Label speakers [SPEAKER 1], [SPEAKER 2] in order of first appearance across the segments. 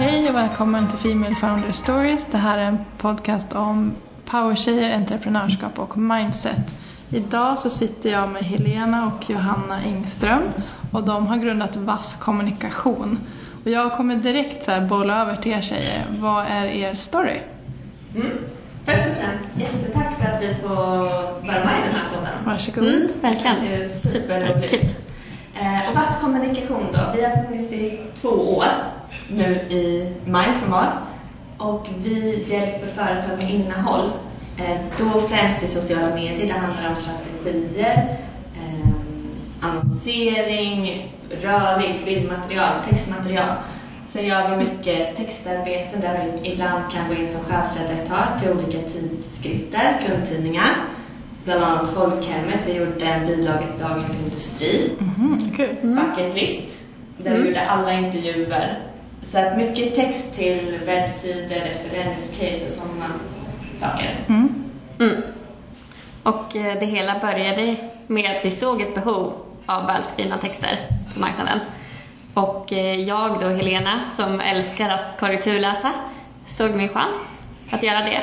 [SPEAKER 1] Hej och välkommen till Female Founder Stories. Det här är en podcast om powertjejer, entreprenörskap och mindset. Idag så sitter jag med Helena och Johanna Engström och de har grundat Vass kommunikation. Och jag kommer direkt så här bolla över till er tjejer. Vad är er story?
[SPEAKER 2] Mm. Först och främst, jättetack för att vi får vara med i den här podden.
[SPEAKER 1] Varsågod.
[SPEAKER 3] Mm, verkligen.
[SPEAKER 2] Det känns ju superroligt. Eh, och Vass kommunikation då, vi har funnits i två år nu i maj som var. Och vi hjälper företag med innehåll. Eh, då främst i sociala medier, det handlar om strategier, eh, annonsering, rörligt bildmaterial, textmaterial. Sen gör vi mycket textarbete där vi ibland kan gå in som chefsredaktör till olika tidskrifter, kundtidningar. Bland annat Folkhemmet, vi gjorde en bilaga till Dagens Industri.
[SPEAKER 1] Mhm, kul.
[SPEAKER 2] Bucket List, där vi gjorde alla intervjuer. Så att mycket text till webbsidor, referenscase och sådana saker.
[SPEAKER 1] Mm.
[SPEAKER 3] Mm. Och eh, det hela började med att vi såg ett behov av välskrivna texter på marknaden. Och eh, jag då, Helena, som älskar att korrekturläsa, såg min chans att göra det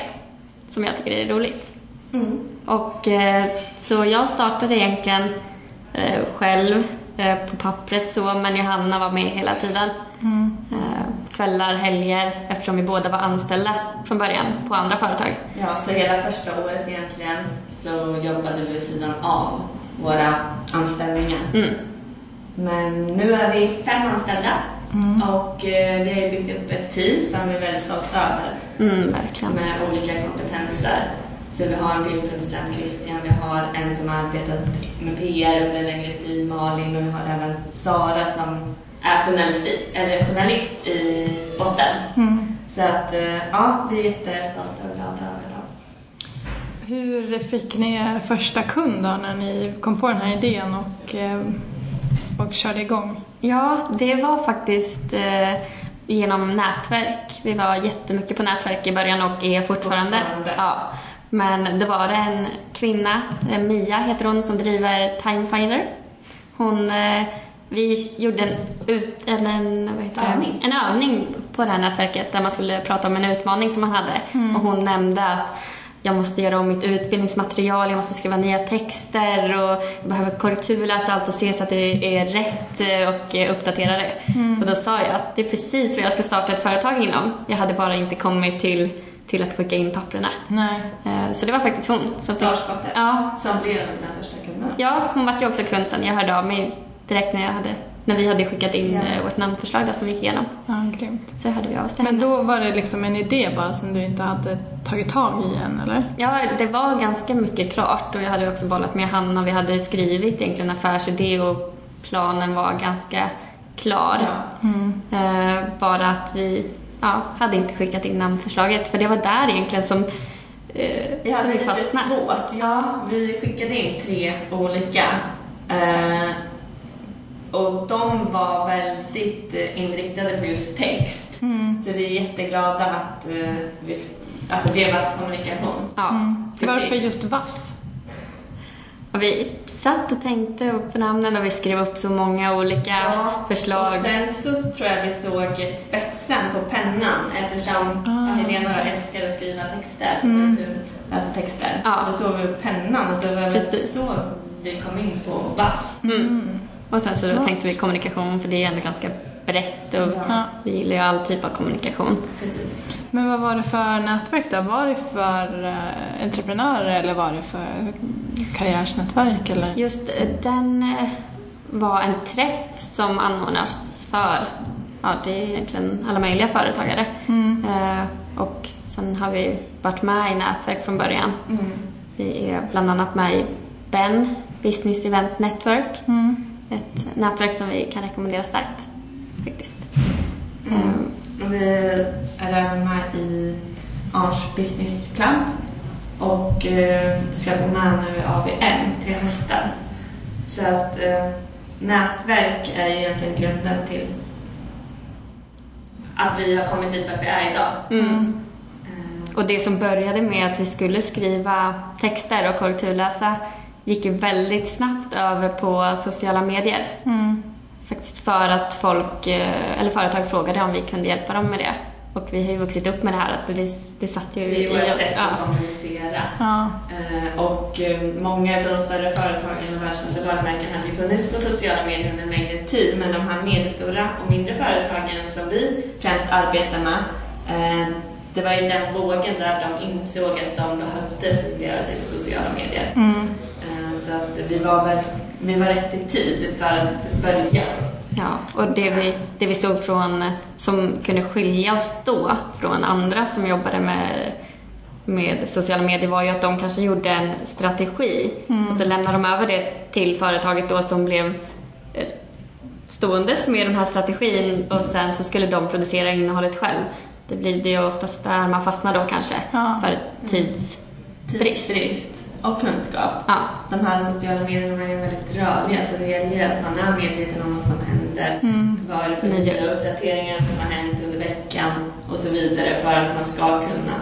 [SPEAKER 3] som jag tycker är roligt.
[SPEAKER 2] Mm.
[SPEAKER 3] Och eh, så jag startade egentligen själv på pappret så, men Johanna var med hela tiden.
[SPEAKER 1] Mm.
[SPEAKER 3] Kvällar, helger, eftersom vi båda var anställda från början på andra företag.
[SPEAKER 2] Ja, så hela första året egentligen så jobbade vi vid sidan av våra anställningar.
[SPEAKER 3] Mm.
[SPEAKER 2] Men nu är vi fem anställda och eh, vi har byggt upp ett team som vi är väldigt stolta över
[SPEAKER 3] Mm, verkligen.
[SPEAKER 2] med olika kompetenser. Så vi har en filmproducent, Christian, vi har en som har arbetat med PR under längre tid, Malin, och vi har även Sara som är journalist, eller journalist i botten.
[SPEAKER 1] Mm.
[SPEAKER 2] Så att eh, ja, vi är jättestolta och glada över dem.
[SPEAKER 1] Hur fick ni er första kund då när ni kom på den här idén och, eh, och körde igång?
[SPEAKER 3] Ja, det var faktiskt eh, genom nätverk. Vi var jättemycket på nätverk i början och är fortfarande.
[SPEAKER 2] Fortfarande.
[SPEAKER 3] Ja. Men det var en kvinna, Mia heter hon, som driver Timefinder. Hon, eh, vi gjorde en, ut, en, en, vad heter det?
[SPEAKER 2] Övning.
[SPEAKER 3] en övning på det här nätverket där man skulle prata om en utmaning som man hade. Och hon nämnde att jag måste göra om mitt utbildningsmaterial, jag måste skriva nya texter och jag behöver korrekturläsa allt och se så att det är rätt eh, och uppdatera det. Och då sa jag att det är precis vad jag ska starta ett företag inom. Jag hade bara inte kommit till, till att skicka in papperna.
[SPEAKER 1] Nej.
[SPEAKER 3] Eh, Så det var faktiskt hon som fick...
[SPEAKER 2] Startskottet
[SPEAKER 3] Ja,
[SPEAKER 2] som blev den första kunden.
[SPEAKER 3] ja, hon var ju också kund sen. Jag hörde av mig direkt när, jag hade, när vi hade skickat in eh, vårt namnförslag där som vi gick igenom.
[SPEAKER 1] Ja, grymt.
[SPEAKER 3] Så hörde vi av oss
[SPEAKER 1] Men då var det liksom en idé bara som du inte hade tagit tag i än, eller?
[SPEAKER 3] Ja, det var ganska mycket klart och jag hade också bollat med Hanna. Vi hade skrivit egentligen affärsidé och planen var ganska klar.
[SPEAKER 2] Ja.
[SPEAKER 3] Eh, bara att vi ja, hade inte skickat in namnförslaget för det var där egentligen som, eh,
[SPEAKER 2] Vi hade lite svårt. Ja, vi skickade in tre olika. Eh, och de var väldigt eh, inriktade på just text.
[SPEAKER 1] Mm.
[SPEAKER 2] Så vi är jätteglada att, eh, vi, att det blev vass kommunikation.
[SPEAKER 3] Ja,
[SPEAKER 1] Mm. Varför just vass?
[SPEAKER 3] Och vi satt och tänkte på namnen och vi skrev upp så många olika förslag.
[SPEAKER 2] Och sen så tror jag vi såg spetsen på pennan eftersom
[SPEAKER 1] Ah,
[SPEAKER 2] Helena då älskar att skriva texter.
[SPEAKER 1] Mm.
[SPEAKER 2] Läser texter.
[SPEAKER 3] Ja.
[SPEAKER 2] Då såg vi pennan och det var väl
[SPEAKER 3] Precis.
[SPEAKER 2] så vi kom in på vass.
[SPEAKER 3] Mm. Och sen så då tänkte vi kommunikation för det är ändå ganska brett och
[SPEAKER 1] Ja.
[SPEAKER 3] vi gillar ju all typ av kommunikation.
[SPEAKER 2] Precis.
[SPEAKER 1] Men vad var det för nätverk då? Var det för eh, entreprenörer eller var det för karriärsnätverk? Eller?
[SPEAKER 3] Just eh, den eh, var en träff som anordnas för ja, det är egentligen alla möjliga företagare.
[SPEAKER 1] Mm.
[SPEAKER 3] Och sen har vi varit med i nätverk från början.
[SPEAKER 2] Mm.
[SPEAKER 3] Vi är bland annat med i BEN, Business Event Network.
[SPEAKER 1] Mm.
[SPEAKER 3] Ett nätverk som vi kan rekommendera starkt faktiskt.
[SPEAKER 2] Mm. Vi är även med i Arns Business Club och eh, ska gå med nu i AVM till hösten. Så att eh, nätverk är ju egentligen grunden till att vi har kommit dit vart vi är idag.
[SPEAKER 3] Mm.
[SPEAKER 2] Eh,
[SPEAKER 3] Och det som började med att vi skulle skriva texter och korrekturläsa gick ju väldigt snabbt över på sociala medier.
[SPEAKER 1] Mm.
[SPEAKER 3] faktiskt för att folk, eh, eller företag frågade om vi kunde hjälpa dem med det. Och vi har ju vuxit upp med det här så det, det satt ju
[SPEAKER 2] Det är
[SPEAKER 3] i
[SPEAKER 2] vårt
[SPEAKER 3] oss.
[SPEAKER 2] sätt
[SPEAKER 3] Ja.
[SPEAKER 2] att kommunicera.
[SPEAKER 1] Ja.
[SPEAKER 2] Eh, Och eh, många av de större företagen och världskända varumärken hade ju funnits på sociala medier under en längre tid men de här medelstora och mindre företagen som vi främst arbetar med eh, det var ju den vågen där de insåg att de behövde synliggöra sig på sociala medier.
[SPEAKER 1] Mm.
[SPEAKER 2] Eh, Så att vi var, väl, vi var rätt i tid för att börja.
[SPEAKER 3] Ja, och det vi, det vi såg från, som kunde skilja oss då från andra som jobbade med, med sociala medier var ju att de kanske gjorde en strategi och så lämnade de över det till företaget då som blev eh, ståendes med den här strategin och sen så skulle de producera innehållet själv. Det blir det ju oftast där man fastnar då kanske
[SPEAKER 1] Ja.
[SPEAKER 3] för tidsbrist.
[SPEAKER 2] Tidsbrist och kunskap.
[SPEAKER 3] Ja,
[SPEAKER 2] De här sociala medierna är väldigt rörliga så det gäller ju att man är medveten om vad som händer. Vad är det för
[SPEAKER 3] Nya.
[SPEAKER 2] uppdateringar som har hänt under veckan och så vidare för att man ska kunna.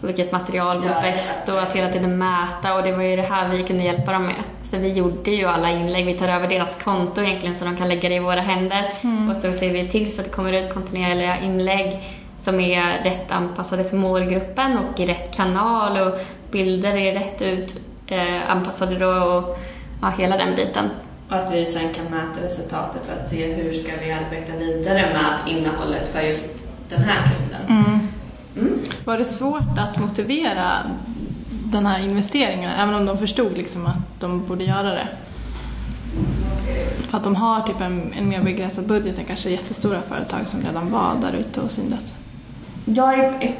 [SPEAKER 3] vilket material var bäst och att hela tiden mäta och det var ju det här vi kunde hjälpa dem med. Så vi gjorde ju alla inlägg, vi tar över deras konto egentligen så de kan lägga det i våra händer och så ser vi till så att det kommer ut kontinuerliga inlägg som är rätt anpassade för målgruppen och i rätt kanal och bilder är rätt ut eh, anpassade då och ja, hela den biten.
[SPEAKER 2] Och att vi sen kan mäta resultatet för att se hur ska vi arbeta vidare med innehållet för just den här kunden.
[SPEAKER 1] Mm.
[SPEAKER 2] Mm.
[SPEAKER 1] Var det svårt att motivera den här investeringen, även om de förstod liksom att de borde göra det? För att de har typ en, en mer begränsad budget än kanske jättestora företag som redan var där ute och syndes.
[SPEAKER 2] Jag är...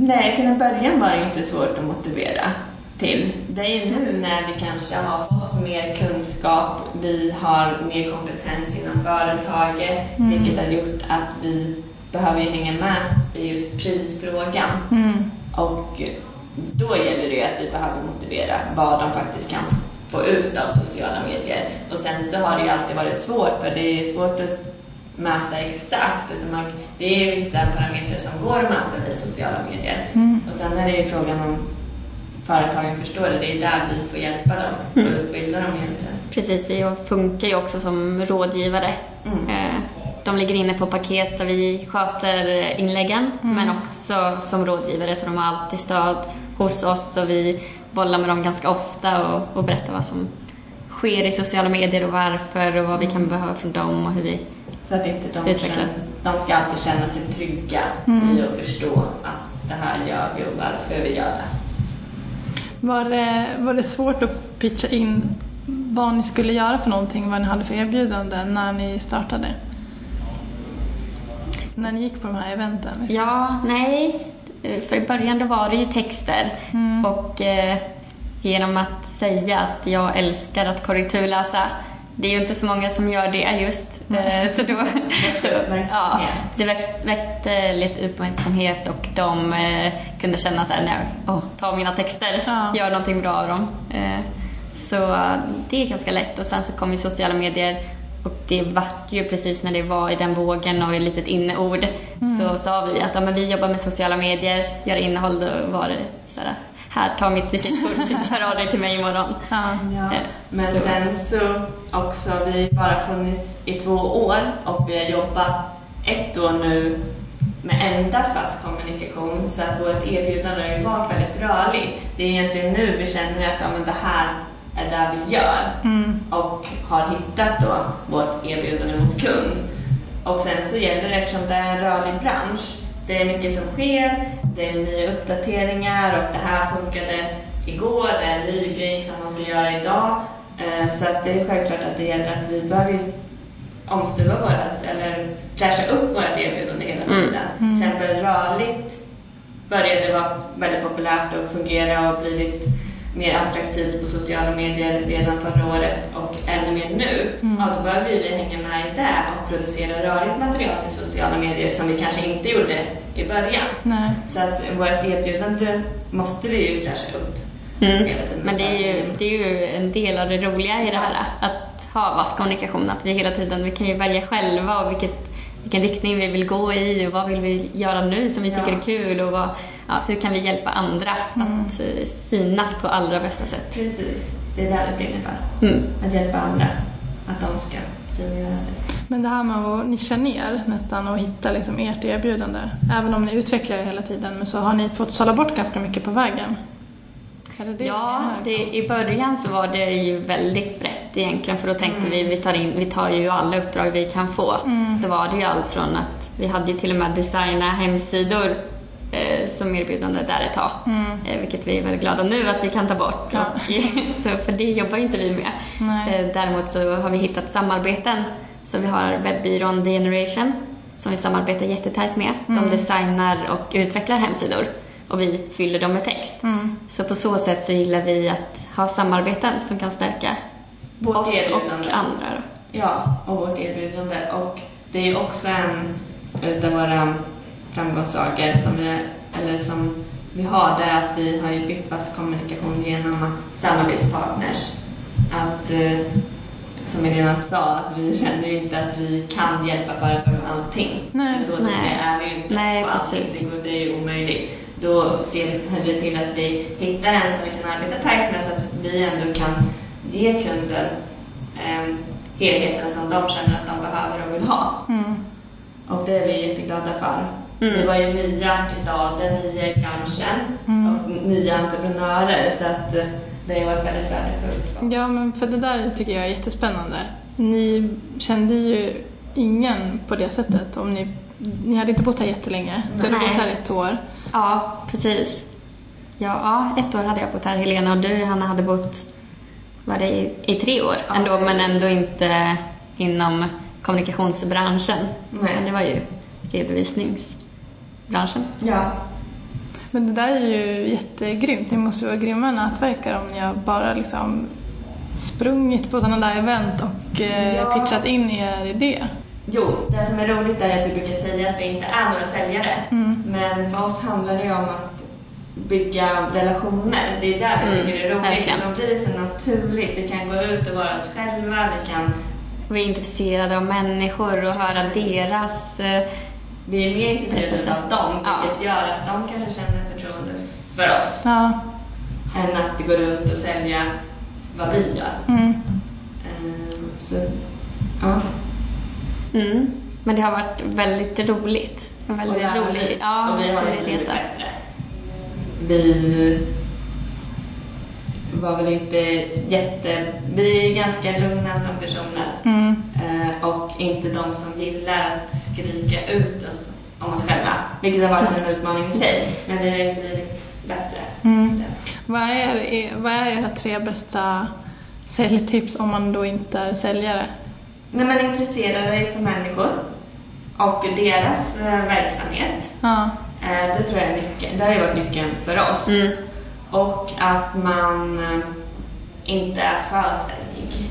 [SPEAKER 2] Nej, till en början var det inte svårt att motivera till. Det är ju nu när vi kanske har fått mer kunskap, vi har mer kompetens inom företaget,
[SPEAKER 1] Mm.
[SPEAKER 2] vilket har gjort att vi behöver hänga med i just prisfrågan.
[SPEAKER 1] Mm.
[SPEAKER 2] Och då gäller det ju att vi behöver motivera vad de faktiskt kan få ut av sociala medier. Och sen så har det ju alltid varit svårt, för det är svårt att mäta exakt. Utan man, det är vissa parametrar som går att mäta i sociala medier.
[SPEAKER 1] Mm.
[SPEAKER 2] Och sen är det ju frågan om företagen förstår det. Det är där vi får hjälpa dem och
[SPEAKER 3] Mm.
[SPEAKER 2] utbilda dem egentligen.
[SPEAKER 3] Precis, vi funkar ju också som rådgivare.
[SPEAKER 2] Mm.
[SPEAKER 3] Eh, De ligger inne på paket där vi sköter inläggen, men också som rådgivare så de har alltid stöd hos oss och vi bollar med dem ganska ofta och, och berättar vad som sker i sociala medier och varför och vad vi kan behöva från dem och hur vi...
[SPEAKER 2] Så att inte de, känner, de ska alltid känna sig trygga
[SPEAKER 1] Mm.
[SPEAKER 2] i att förstå att det här gör vi och varför vi gör det.
[SPEAKER 1] Var det, var det svårt att pitcha in vad ni skulle göra för någonting, vad ni hade för erbjudande när ni startade? När ni gick på de här eventen? liksom?
[SPEAKER 3] Ja, nej. Eh, För i början då var det ju texter och eh, genom att säga att jag älskar att korrekturläsa det är ju inte så många som gör det just. Eh, Så då, då, ja, det väckte, väckte lite uppmärksamhet och de eh, kunde känna så här, nej, åh, ta mina texter,
[SPEAKER 1] Ja.
[SPEAKER 3] gör någonting bra av dem. Eh, Så det är ganska lätt och sen så kom ju sociala medier och det vart ju precis när det var i den vågen och ett litet inneord så sa vi att ja, men vi jobbar med sociala medier, gör innehåll, då var det så här, här, ta mitt visitkort, hör av dig till mig imorgon.
[SPEAKER 1] Ja.
[SPEAKER 2] Ja,
[SPEAKER 3] Eh,
[SPEAKER 2] men
[SPEAKER 3] så-
[SPEAKER 2] sen så också, vi har bara funnits i två år och vi har jobbat ett år nu med endast fast kommunikation så att vårt erbjudande har ju varit väldigt rörligt. Det är egentligen nu vi känner att ja, men det här är det vi gör
[SPEAKER 1] Mm.
[SPEAKER 2] och har hittat då vårt erbjudande mot kund. Och sen så gäller det, eftersom det är en rörlig bransch, det är mycket som sker, det är nya uppdateringar och det här funkade igår, det är en ny grej som man ska göra idag. Eh, Så att det är självklart att det gäller att vi behöver omstuva vårt, eller fräscha upp vårt erbjudande hela
[SPEAKER 3] Mm.
[SPEAKER 2] tiden. Till exempel rörligt började vara väldigt populärt och fungera och blivit mer attraktivt på sociala medier redan förra året och ännu mer nu.
[SPEAKER 1] Mm.
[SPEAKER 2] Ja, då behöver vi hänga med i det och producera rörligt material till sociala medier som vi kanske inte gjorde i början.
[SPEAKER 1] Nej.
[SPEAKER 2] Så att vårt erbjudande måste vi ju fräscha upp
[SPEAKER 3] Mm. Men det är, ju, det är ju en del av det roliga i det här, att ha vass kommunikation, att vi hela tiden, vi kan ju välja själva och vilket, vilken riktning vi vill gå i och vad vill vi göra nu som vi tycker
[SPEAKER 2] Ja.
[SPEAKER 3] är kul och vad, ja, hur kan vi hjälpa andra att eh, synas på allra bästa sätt.
[SPEAKER 2] Precis, det är det vi brinner för.
[SPEAKER 3] Mm.
[SPEAKER 2] Att hjälpa andra. Att de ska synliggöra sig.
[SPEAKER 1] Men det här med att nischa ner nästan och hitta liksom ert erbjudande. Även om ni utvecklar det hela tiden men så har ni fått sålla bort ganska mycket på vägen. Det det
[SPEAKER 3] Ja, det, i början så var det ju väldigt brett egentligen för då tänkte vi vi tar, in, vi tar ju alla uppdrag vi kan få. Då var det ju allt från att vi hade ju till och med designa hemsidor som erbjudande där ett tag. Eh, vilket vi är väldigt glada nu att vi kan ta bort.
[SPEAKER 1] Ja.
[SPEAKER 3] Och, så för det jobbar inte vi med.
[SPEAKER 1] Nej.
[SPEAKER 3] Eh, däremot så har vi hittat samarbeten. Så vi har webbyrån The Generation som vi samarbetar jättetajt med. De designar och utvecklar hemsidor och vi fyller dem med text. Så på så sätt så gillar vi att ha samarbeten som kan stärka
[SPEAKER 2] Vårt
[SPEAKER 3] oss och
[SPEAKER 2] erbjudande.
[SPEAKER 3] andra. Då.
[SPEAKER 2] Ja, och vårt erbjudande. Och det är också en utav våra framgångssagor som vi, eller som vi har, det är att vi har ju byggt fast kommunikation genom samarbetspartners. Att, eh, som Elena sa, att vi känner ju inte att vi kan hjälpa företag med allting.
[SPEAKER 1] Nej.
[SPEAKER 2] Så
[SPEAKER 3] Nej.
[SPEAKER 2] det är vi ju inte
[SPEAKER 3] Nej,
[SPEAKER 2] på allting.
[SPEAKER 3] precis.
[SPEAKER 2] Det, går- det är ju omöjligt. Då ser vi hellre till att vi hittar en som vi kan arbeta tajt med så att vi ändå kan ge kunden eh, helheten som de känner att de behöver och vill ha.
[SPEAKER 1] Mm.
[SPEAKER 2] Och det är vi jätteglada för.
[SPEAKER 3] Mm.
[SPEAKER 2] Vi var ju nya i staden, nya i branschen
[SPEAKER 1] Mm.
[SPEAKER 2] och nya entreprenörer så att eh, det har varit väldigt värdefullt för oss.
[SPEAKER 1] Ja, men för det där tycker jag är jättespännande. Ni kände ju ingen på det sättet. Om ni, ni hade inte bott här jättelänge. Du hade bott här ett år.
[SPEAKER 3] Ja, precis. Ja, ja, ett år hade jag bott här. Helena och du, Hanna, hade bott var det i, i tre år
[SPEAKER 2] Ja,
[SPEAKER 3] ändå, men
[SPEAKER 2] precis.
[SPEAKER 3] ändå inte inom kommunikationsbranschen.
[SPEAKER 2] Nej.
[SPEAKER 3] Men det var ju redovisningsbranschen.
[SPEAKER 2] Ja,
[SPEAKER 1] Men det där är ju jättegrymt. Ni måste vara grymma nätverkare om ni har bara liksom sprungit på sådana där event och eh,
[SPEAKER 2] Ja.
[SPEAKER 1] pitchat in er idé.
[SPEAKER 2] Jo, det som är roligt är att vi brukar säga att vi inte är några säljare.
[SPEAKER 1] Mm.
[SPEAKER 2] Men för oss handlar det ju om att bygga relationer. Det är där vi
[SPEAKER 3] Mm,
[SPEAKER 2] tycker det är roligt.
[SPEAKER 3] verkligen.
[SPEAKER 2] Då blir det så naturligt. Vi kan gå ut och vara oss själva. Vi, kan,
[SPEAKER 3] Vi är intresserade av människor och höra deras...
[SPEAKER 2] vi är mer intresserade av dem,
[SPEAKER 3] Ja.
[SPEAKER 2] vilket gör att de kanske känner förtroende för oss.
[SPEAKER 1] Ja.
[SPEAKER 2] Än att gå runt och sälja vad vi gör.
[SPEAKER 1] Mm.
[SPEAKER 2] Eh, Så, ja.
[SPEAKER 3] Mm. Men det har varit väldigt roligt. En
[SPEAKER 2] Och
[SPEAKER 3] väldigt
[SPEAKER 2] lära
[SPEAKER 3] rolig,
[SPEAKER 2] dig.
[SPEAKER 3] ja,
[SPEAKER 2] och vi har
[SPEAKER 3] rolig resa.
[SPEAKER 2] bättre. Vi var väl inte jätte... Vi är ganska lugna som personer.
[SPEAKER 1] Mm.
[SPEAKER 2] Eh, och inte de som gillar att skrika ut oss om oss själva. Vilket har varit en utmaning i sig. Men vi har ju blivit bättre.
[SPEAKER 1] Mm. Vad, är, vad är era tre bästa säljtips om man då inte är säljare?
[SPEAKER 2] När man intresserar dig för människor och deras eh, verksamhet.
[SPEAKER 1] Ja.
[SPEAKER 2] Eh, det tror jag är nyckeln. Det har ju varit nyckeln för oss.
[SPEAKER 3] Mm.
[SPEAKER 2] Och att man eh, inte är för säljig.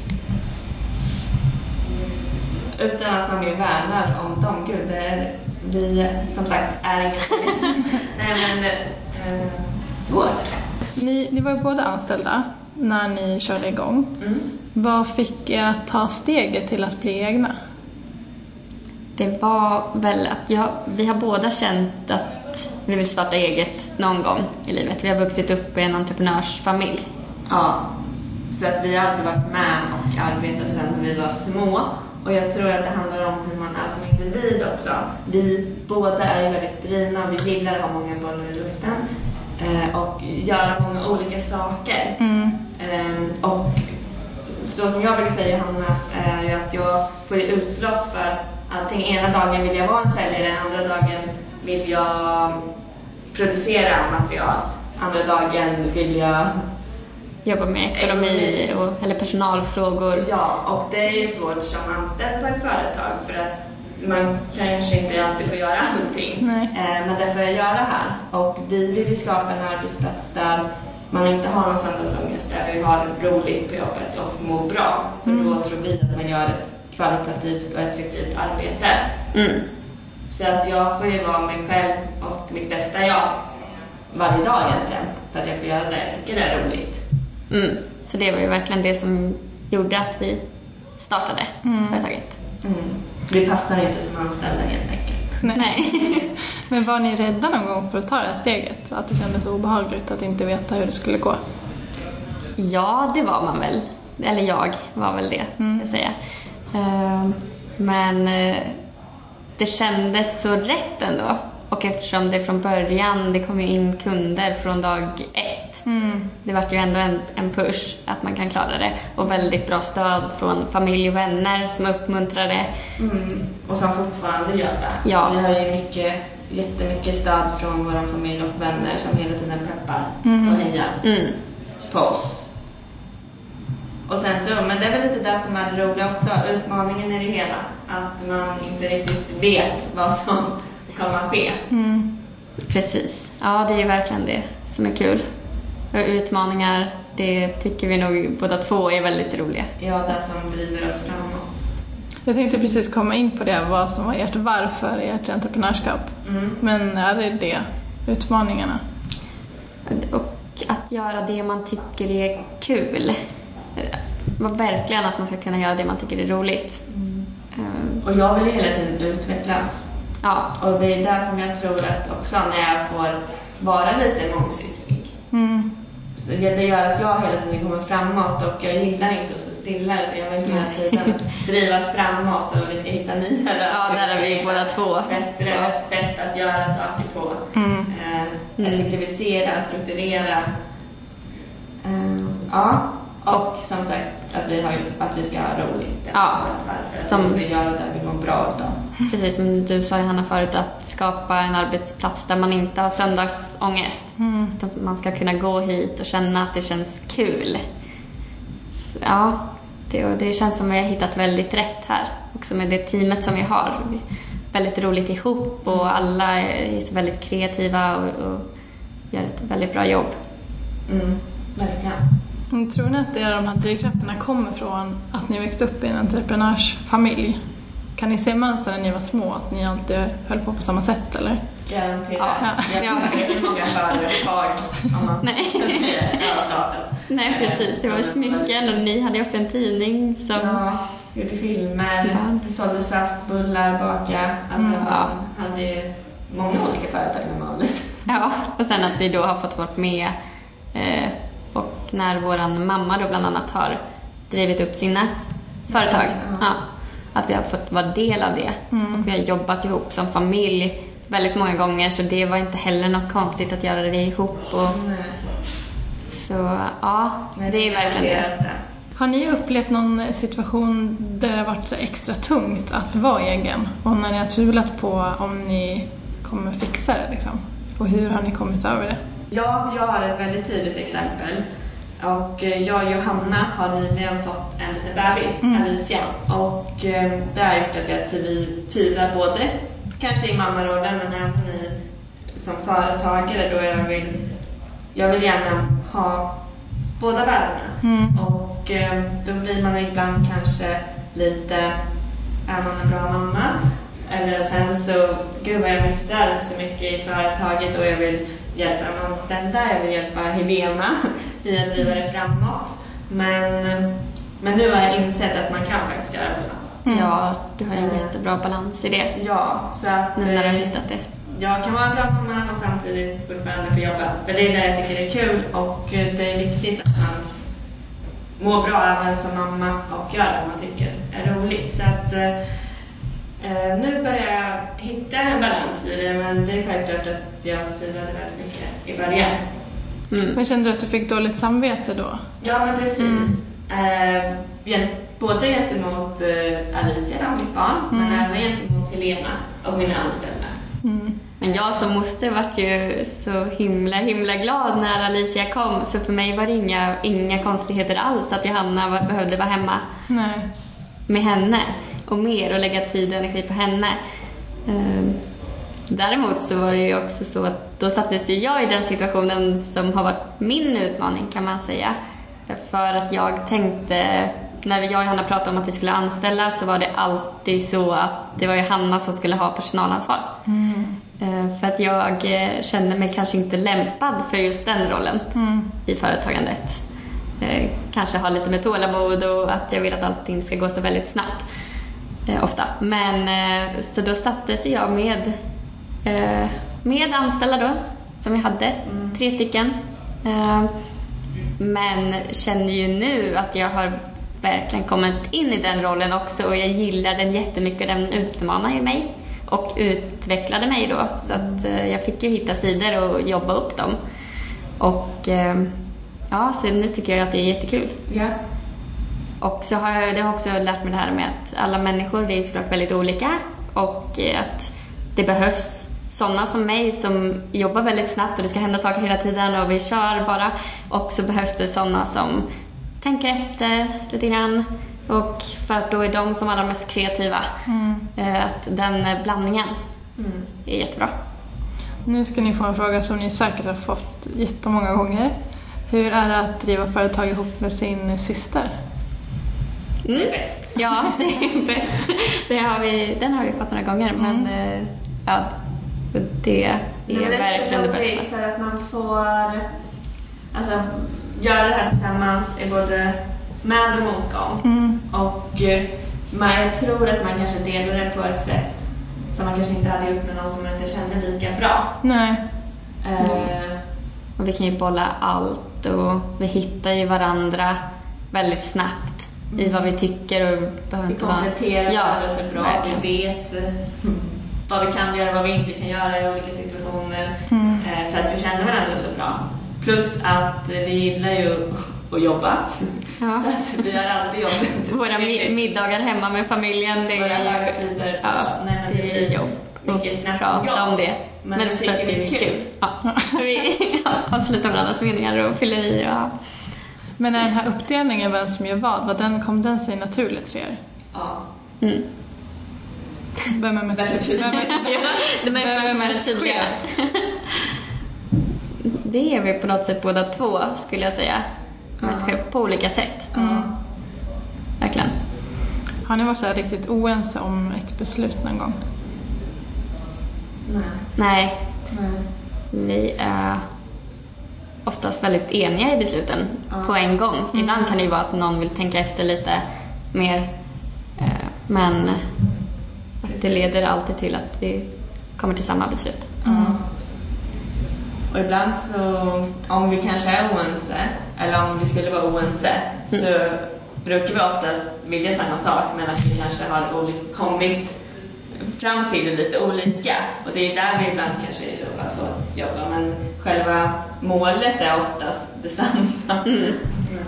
[SPEAKER 2] Utan att man mer värnar om dem. Gud, det är, vi som sagt är säljare. Nej men, eh, svårt.
[SPEAKER 1] Ni, ni var ju båda anställda när ni körde igång.
[SPEAKER 2] Mm.
[SPEAKER 1] Vad fick er att ta steget till att bli egna?
[SPEAKER 3] Det var väl att jag, vi har båda känt att vi vill starta eget någon gång i livet. Vi har vuxit upp i en entreprenörsfamilj.
[SPEAKER 2] Ja, så att vi har alltid varit med och arbetat sedan vi var små. Och jag tror att det handlar om hur man är som individ också. Vi båda är väldigt drivna och vi gillar att ha många bollar i luften. Eh, och göra många olika saker.
[SPEAKER 1] Mm.
[SPEAKER 2] Eh, och så som jag brukar säga Hanna, är ju att jag får utlopp för allting. Ena dagen vill jag vara en säljare, andra dagen vill jag producera material. Andra dagen vill jag
[SPEAKER 3] Jobbar med ekonomi och, eller personalfrågor.
[SPEAKER 2] Ja, och det är ju svårt som anställd på ett företag för att man kanske inte alltid får göra allting.
[SPEAKER 1] Nej.
[SPEAKER 2] Eh, Men det får jag göra här. Och vi vill ju skapa en arbetsplats där man inte har någon söndagsångest, där vi har roligt på jobbet och mår bra. För då tror vi att man gör ett kvalitativt och effektivt arbete.
[SPEAKER 3] Mm.
[SPEAKER 2] Så att jag får ju vara mig själv och mitt bästa jag varje dag egentligen. För att jag får göra det jag tycker är roligt.
[SPEAKER 3] Mm. Så det var ju verkligen det som gjorde att vi startade företaget.
[SPEAKER 2] Mm. Vi passar inte som anställda helt enkelt.
[SPEAKER 1] Nej. Men var ni rädda någon gång för att ta det här steget? Att det kändes obehagligt att inte veta hur det skulle gå?
[SPEAKER 3] Ja, det var man väl. Eller jag var väl det, ska jag säga. Eh, men eh, det kändes så rätt ändå. Och eftersom det från början, det kom ju in kunder från dag ett. Det vart ju ändå en, en push att man kan klara det. Och väldigt bra stöd från familj och vänner som uppmuntrade.
[SPEAKER 2] Mm. Och som fortfarande gör det.
[SPEAKER 3] Ja.
[SPEAKER 2] Vi har ju mycket, jättemycket stöd från vår familj och vänner som hela tiden peppar och hejar
[SPEAKER 3] Mm.
[SPEAKER 2] på oss. Och sen så, men det är väl lite det som är det roliga också, utmaningen i det hela. Att man inte riktigt vet vad som kommer att ske.
[SPEAKER 3] Precis. Ja, det är ju verkligen det som är kul. Och utmaningar, det tycker vi nog båda två är väldigt roliga.
[SPEAKER 2] Ja, det som driver oss framåt.
[SPEAKER 1] Jag tänkte precis komma in på det, vad som var ert varför i ert entreprenörskap.
[SPEAKER 2] Mm.
[SPEAKER 1] Men är det det, utmaningarna?
[SPEAKER 3] Och att göra det man tycker är kul. Verkligen att man ska kunna göra det man tycker är roligt. Eh,
[SPEAKER 2] Och jag vill hela tiden utvecklas.
[SPEAKER 3] Ja,
[SPEAKER 2] Och det är där som jag tror att också när jag får vara lite mångsysslig.
[SPEAKER 1] Mm.
[SPEAKER 2] Så det det gör att jag hela tiden kommer framåt och jag gillar inte att stå stilla utan jag vill hela tiden drivas framåt och vi ska hitta nya
[SPEAKER 3] ja där är vi båda två.
[SPEAKER 2] bättre
[SPEAKER 3] Ja.
[SPEAKER 2] sätt att göra saker på.
[SPEAKER 1] Mm.
[SPEAKER 2] Eh, effektivisera, strukturera. Eh, ja, och som sagt att vi, har, att vi ska ha roligt.
[SPEAKER 3] Ja,
[SPEAKER 2] varför. Att
[SPEAKER 3] som-
[SPEAKER 2] vi göra det vi mår bra utav.
[SPEAKER 3] Precis som du sa Hanna förut, att skapa en arbetsplats där man inte har söndagsångest. Utan att man ska kunna gå hit och känna att det känns kul. Så, ja, det, det känns som att vi har hittat väldigt rätt här. Också med det teamet som vi har. Vi- Väldigt roligt ihop och alla är så väldigt kreativa och, och gör ett väldigt bra jobb.
[SPEAKER 2] Mm, verkligen.
[SPEAKER 1] Mm, Tror ni att det är de här drivkrafterna kommer från att ni växte upp i en entreprenörsfamilj? Kan ni se mönster när ni var små, att ni alltid höll på på samma sätt eller?
[SPEAKER 2] Garanterat.
[SPEAKER 3] Ja.
[SPEAKER 2] Jag
[SPEAKER 3] Ja.
[SPEAKER 2] tror inte det är många företag om man
[SPEAKER 3] Nej.
[SPEAKER 2] startat.
[SPEAKER 3] Nej precis, det var ju smycken och ni hade också en tidning som...
[SPEAKER 2] Ja, gjorde filmer, vi sålde saftbullar, baka. Alltså
[SPEAKER 3] Mm, ja.
[SPEAKER 2] hade många olika företag när man var liten.
[SPEAKER 3] Ja, och sen att vi då har fått vara med eh, och när vår mamma då bland annat har drivit upp sina företag.
[SPEAKER 2] Ja.
[SPEAKER 3] Ja, att vi har fått vara del av det. Och vi har jobbat ihop som familj väldigt många gånger så det var inte heller något konstigt att göra det ihop. Och,
[SPEAKER 2] Nej,
[SPEAKER 3] så ja,
[SPEAKER 2] nej,
[SPEAKER 3] det är verkligen det.
[SPEAKER 1] Har ni upplevt någon situation där det har varit så extra tungt att vara egen? Och när ni har tvivlat på om ni kommer fixa det liksom? Och hur har ni kommit över det?
[SPEAKER 2] Ja, jag har ett väldigt tydligt exempel. Och eh, jag och Johanna har nyligen fått en liten bebis,
[SPEAKER 1] Mm.
[SPEAKER 2] Alicia. Och eh, det har gjort att jag tvi- tvivlar både kanske i mammarollen men även i, som företagare då jag vill, jag vill gärna ha båda världarna.
[SPEAKER 1] Mm.
[SPEAKER 2] Och eh, då blir man ibland kanske lite, är man en bra mamma? Eller sen så, gud vad jag missar så mycket i företaget och jag vill hjälpa de anställda, jag vill hjälpa Helena i att driva det framåt. Men, men nu har jag insett att man kan faktiskt göra båda.
[SPEAKER 1] Mm.
[SPEAKER 3] Ja, du har en jättebra balans i det.
[SPEAKER 2] Ja, så att
[SPEAKER 3] Nu när du har
[SPEAKER 2] eh,
[SPEAKER 3] hittat det.
[SPEAKER 2] jag kan vara en bra mamma och samtidigt fortfarande få jobba. För det är det jag tycker är kul och eh, det är viktigt att man mår bra även som mamma och gör det man tycker är roligt. Så att eh, eh, nu börjar jag hitta en balans i det men det är självklart att jag tvivlade väldigt mycket i början.
[SPEAKER 3] Mm.
[SPEAKER 1] Men kände du att du fick dåligt samvete då?
[SPEAKER 2] Ja men precis. Eh, gen- både gentemot eh, Alicia då, mitt barn, men
[SPEAKER 1] Mm.
[SPEAKER 2] även gentemot Helena och mina anställda.
[SPEAKER 1] Mm.
[SPEAKER 3] Men jag som moster vart ju så himla, himla glad när Alicia kom. Så för mig var det inga, inga konstigheter alls att Johanna var, behövde vara hemma
[SPEAKER 1] Nej.
[SPEAKER 3] med henne och mer och lägga tid och energi på henne. Ehm, Däremot så var det ju också så att då sattes ju jag i den situationen som har varit min utmaning kan man säga. För att jag tänkte, när jag och Hanna pratade om att vi skulle anställa så var det alltid så att det var ju Hanna som skulle ha personalansvar. Eh, För att jag eh, kände mig kanske inte lämpad för just den rollen
[SPEAKER 1] Mm.
[SPEAKER 3] i företagandet. Eh, Kanske ha lite med tålamod och att jag vill att allting ska gå så väldigt snabbt. Ofta. Men så då sattes jag med, eh, med anställda då, som vi hade, tre stycken. Eh, men känner ju nu att jag har verkligen kommit in i den rollen också och jag gillar den jättemycket. Den utmanar ju mig och utvecklade mig då. Så att eh, jag fick ju hitta sidor och jobba upp dem. Och eh, ja, så nu tycker jag att det är jättekul.
[SPEAKER 2] Ja.
[SPEAKER 3] Och så har jag, det har också lärt mig det här med att alla människor det är såklart väldigt olika och att det behövs sådana som mig som jobbar väldigt snabbt och det ska hända saker hela tiden och vi kör bara. Och så behövs det sådana som tänker efter lite grann och för att då är de som allra mest kreativa. Eh, Att den blandningen
[SPEAKER 2] Mm.
[SPEAKER 3] är jättebra.
[SPEAKER 1] Nu ska ni få en fråga som ni säkert har fått jättemånga gånger. Hur är det att driva företag ihop med sin syster?
[SPEAKER 2] Det är bäst.
[SPEAKER 3] Ja, det är bäst. Det har vi, den har vi fått några gånger men eh, ja, det är
[SPEAKER 2] Men det är
[SPEAKER 3] verkligen det
[SPEAKER 2] så
[SPEAKER 3] bästa.
[SPEAKER 2] för att man får alltså, göra det här tillsammans i både med och motgång.
[SPEAKER 1] Mm.
[SPEAKER 2] Och eh, man, jag tror att man kanske delar det på ett sätt som man kanske inte hade gjort med någon som man inte kände lika bra.
[SPEAKER 1] Nej.
[SPEAKER 2] Eh,
[SPEAKER 3] Och vi kan ju bolla allt och vi hittar ju varandra väldigt snabbt i vad vi tycker och behöver
[SPEAKER 2] vi
[SPEAKER 3] inte vara...
[SPEAKER 2] kompletterar
[SPEAKER 3] Ja,
[SPEAKER 2] varandra så bra.
[SPEAKER 3] verkligen.
[SPEAKER 2] Vi vet vad vi kan göra och vad vi inte kan göra i olika situationer.
[SPEAKER 1] Mm.
[SPEAKER 2] Eh, för att vi känner varandra så bra. Plus att vi gillar ju att jobba.
[SPEAKER 3] Ja.
[SPEAKER 2] Så att vi har alltid jobbet.
[SPEAKER 3] Våra mi- middagar hemma med familjen, det
[SPEAKER 2] Våra
[SPEAKER 3] är ju...
[SPEAKER 2] högtider.
[SPEAKER 3] Ja,
[SPEAKER 2] så, nej, men
[SPEAKER 3] det är
[SPEAKER 2] blir
[SPEAKER 3] jobb.
[SPEAKER 2] Mycket snack
[SPEAKER 3] prata om det.
[SPEAKER 2] Men
[SPEAKER 3] Men
[SPEAKER 2] vi
[SPEAKER 3] för
[SPEAKER 2] tycker
[SPEAKER 3] att det
[SPEAKER 2] det är
[SPEAKER 3] är kul.
[SPEAKER 2] kul.
[SPEAKER 3] Ja. Vi avslutar varandras meningar och fyller i. Ja.
[SPEAKER 1] Men är den här uppdelningen vem som gör vad, vad den, kom den sig naturligt för er?
[SPEAKER 2] Ja.
[SPEAKER 3] Mm.
[SPEAKER 1] Vem är mest
[SPEAKER 2] Väldigt
[SPEAKER 1] vem är, vem
[SPEAKER 3] vem
[SPEAKER 1] är
[SPEAKER 3] som är
[SPEAKER 1] mest
[SPEAKER 3] tydliga.
[SPEAKER 1] chef?
[SPEAKER 3] Det är vi på något sätt båda två, skulle jag säga. Mest chef på olika sätt.
[SPEAKER 2] Ja.
[SPEAKER 3] Verkligen.
[SPEAKER 1] Har ni varit så här riktigt oense om ett beslut någon gång?
[SPEAKER 2] Nej.
[SPEAKER 3] Nej,
[SPEAKER 2] Nej.
[SPEAKER 3] vi är oftast väldigt eniga i besluten
[SPEAKER 2] Ja.
[SPEAKER 3] på en gång. Ibland kan det ju vara att någon vill tänka efter lite mer. eh, Men det leder alltid till att vi kommer till samma beslut.
[SPEAKER 2] Ja. Och ibland så, om vi kanske är oense, eller om vi skulle vara oense, så brukar vi oftast vilja samma sak men att vi kanske har kommit fram till det lite olika. Och det är där vi ibland kanske i så fall får jobba. Men själva målet är oftast detsamma. Men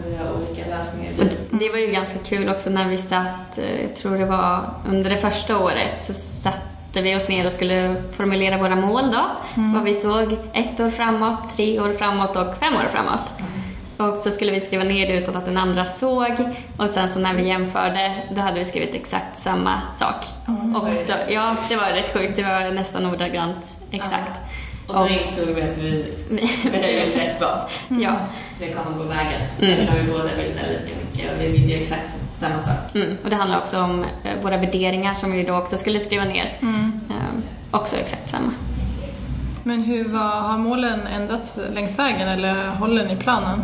[SPEAKER 2] vi har olika lösningar.
[SPEAKER 3] Det var ju ganska kul också när vi satt, eh, jag tror det var under det första året, så satte vi oss ner och skulle formulera våra mål då. Vad vi såg ett år framåt, tre år framåt och fem år framåt. Och så skulle vi skriva ner det utan att den andra såg. Och sen så när vi jämförde, då hade vi skrivit exakt samma sak. Och så, ja, det var rätt sjukt. Det var nästan ordagrant exakt.
[SPEAKER 2] Och då insåg vi att vi, gjort rätt val.
[SPEAKER 3] Ja.
[SPEAKER 2] Det kommer gå vägen.
[SPEAKER 3] Mm.
[SPEAKER 2] Eftersom vi båda vill det lika mycket och vi vill ju exakt samma sak.
[SPEAKER 3] Mm. Och det handlar också om eh, våra värderingar som vi då också skulle skriva ner.
[SPEAKER 1] Mm.
[SPEAKER 3] Eh, också exakt samma.
[SPEAKER 1] Men hur var, har målen ändrats längs vägen eller håller ni planen?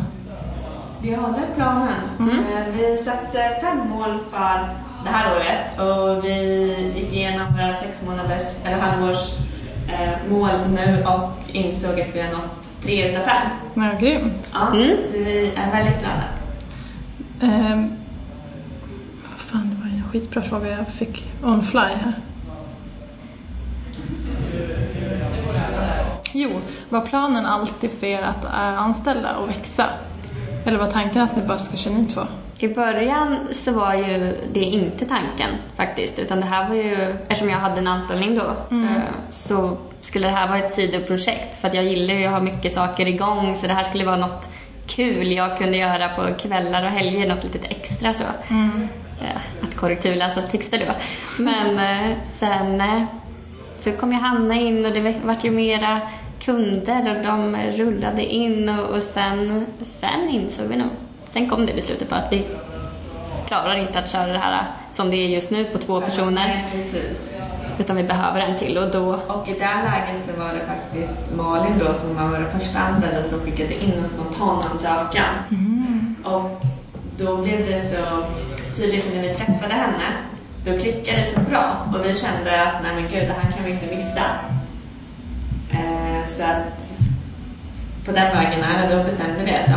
[SPEAKER 2] Vi håller planen. Eh, Vi satte fem mål för det här året och vi gick igenom våra sex månaders eller halvårs eh, mål nu och insåg att vi har nått tre utav fem.
[SPEAKER 1] Ja, grymt.
[SPEAKER 2] Ja,
[SPEAKER 3] Mm.
[SPEAKER 2] Så vi är väldigt glada.
[SPEAKER 1] Vad fan, det var en skitbra fråga jag fick on fly här. Jo, var planen alltid för er att äh, anställa och växa? Eller var tanken att ni bara ska köra ni två?
[SPEAKER 3] I början så var ju det inte tanken faktiskt, utan det här var ju, eftersom jag hade en anställning då, eh, så skulle det här vara ett sidoprojekt för att jag gillar ju att ha mycket saker igång så det här skulle vara något kul jag kunde göra på kvällar och helger, något litet extra så. Eh, Att korrekturläsa texter då. Men eh, sen så kom ju Hanna in och det vart ju mera kunder och de rullade in och, och sen, sen insåg vi nog, sen kom det beslutet på att vi klarar inte att köra det här som det är just nu på två personer
[SPEAKER 2] precis.
[SPEAKER 3] utan vi behöver en till och då
[SPEAKER 2] Och i det läget så var det faktiskt Malin då som var vår första anställda som skickade in en spontanansökan. Och då blev det så tydligt när vi träffade henne. Då klickade det så bra och vi kände att nej men gud, det här kan vi inte missa. Eh, så att på den vägen är det, då bestämde vi att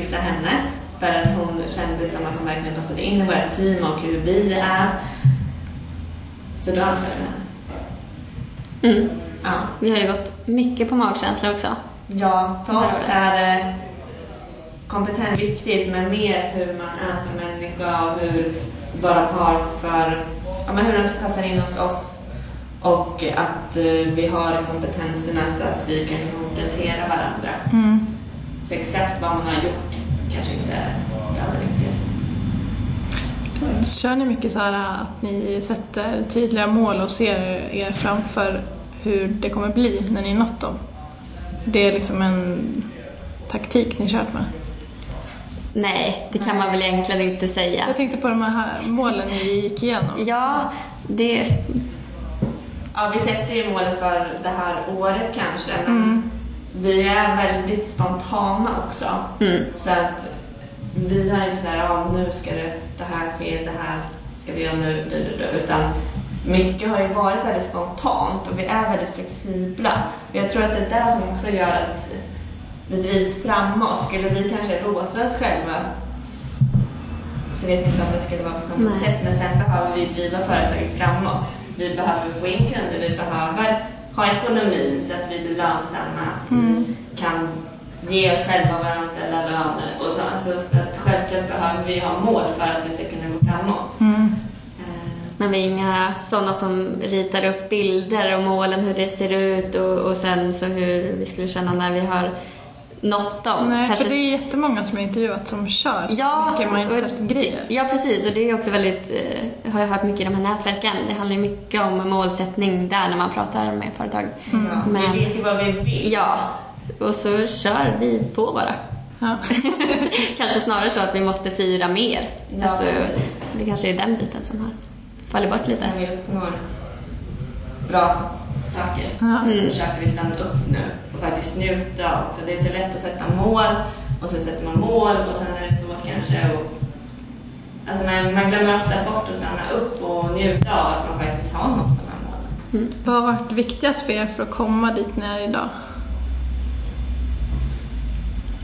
[SPEAKER 2] missa henne. För att hon kände som att hon verkligen passade in i våra team och hur vi är. Så då anställde vi henne.
[SPEAKER 3] Mm.
[SPEAKER 2] Ja.
[SPEAKER 3] Vi har ju gått mycket på magkänsla också.
[SPEAKER 2] Ja, för oss är eh, kompetens viktigt, men mer hur man är som människa och hur, vad de har för, ja, men hur de passar in hos oss. Och att eh, vi har kompetenserna så att vi kan komplettera varandra.
[SPEAKER 1] Mm.
[SPEAKER 2] Så exakt vad man har gjort kanske inte är det allra viktigaste.
[SPEAKER 1] Kör ni mycket så här att ni sätter tydliga mål och ser er framför hur det kommer bli när ni nått dem? Det är liksom en taktik ni kört med.
[SPEAKER 3] Nej, det kan man väl egentligen inte säga.
[SPEAKER 1] Jag tänkte på de här målen ni gick igenom.
[SPEAKER 3] Ja, det...
[SPEAKER 2] Ja, vi sätter ju målet för det här året kanske, men vi är väldigt spontana också.
[SPEAKER 3] Mm.
[SPEAKER 2] Så att vi har inte så här, ja, nu ska det, det här ske, det här ska vi göra nu, du, du, du, utan mycket har ju varit väldigt spontant och vi är väldigt flexibla. Och jag tror att det är det som också gör att vi drivs framåt. Skulle vi kanske låsa oss själva så vet jag inte om det skulle vara på samma
[SPEAKER 3] Nej.
[SPEAKER 2] sätt, men sen behöver vi driva företaget framåt. Vi behöver få in kunder, vi behöver ha ekonomi så att vi blir lönsamma, att vi kan ge oss själva våra anställda löner och så. Alltså, så att självklart behöver vi ha mål för att vi ska kunna gå framåt.
[SPEAKER 1] Mm.
[SPEAKER 2] Eh,
[SPEAKER 3] Men vi är inga sådana som ritar upp bilder och målen, hur det ser ut och, och sen så hur vi skulle känna när vi har nått dem.
[SPEAKER 1] Nej,
[SPEAKER 3] Kanske-
[SPEAKER 1] för det är jättemånga som jag intervjuat som kör så
[SPEAKER 3] Ja,
[SPEAKER 1] mycket mindset-grejer.
[SPEAKER 3] Ja, precis. Och det är också väldigt, eh, har jag hört mycket i de här nätverken. Det handlar ju mycket om målsättning där när man pratar med företag.
[SPEAKER 2] ja,
[SPEAKER 3] Men-
[SPEAKER 2] Vi vet ju vad vi vill.
[SPEAKER 3] Ja, och så kör vi på bara.
[SPEAKER 1] Ja.
[SPEAKER 3] kanske snarare så att vi måste fira mer.
[SPEAKER 2] Ja,
[SPEAKER 3] alltså,
[SPEAKER 2] precis.
[SPEAKER 3] det kanske är den biten som har fallit bort lite.
[SPEAKER 2] När vi uppnår bra saker
[SPEAKER 1] Ja.
[SPEAKER 2] så
[SPEAKER 3] Mm.
[SPEAKER 2] försöker vi stanna upp nu och faktiskt njuta också. Det är så lätt att sätta mål och så sätter man mål och sen är det svårt kanske och Alltså man, man glömmer ofta bort att stanna upp och njuta av att man faktiskt har nått de här målen.
[SPEAKER 1] Vad har varit viktigast för er för att komma dit ni är idag?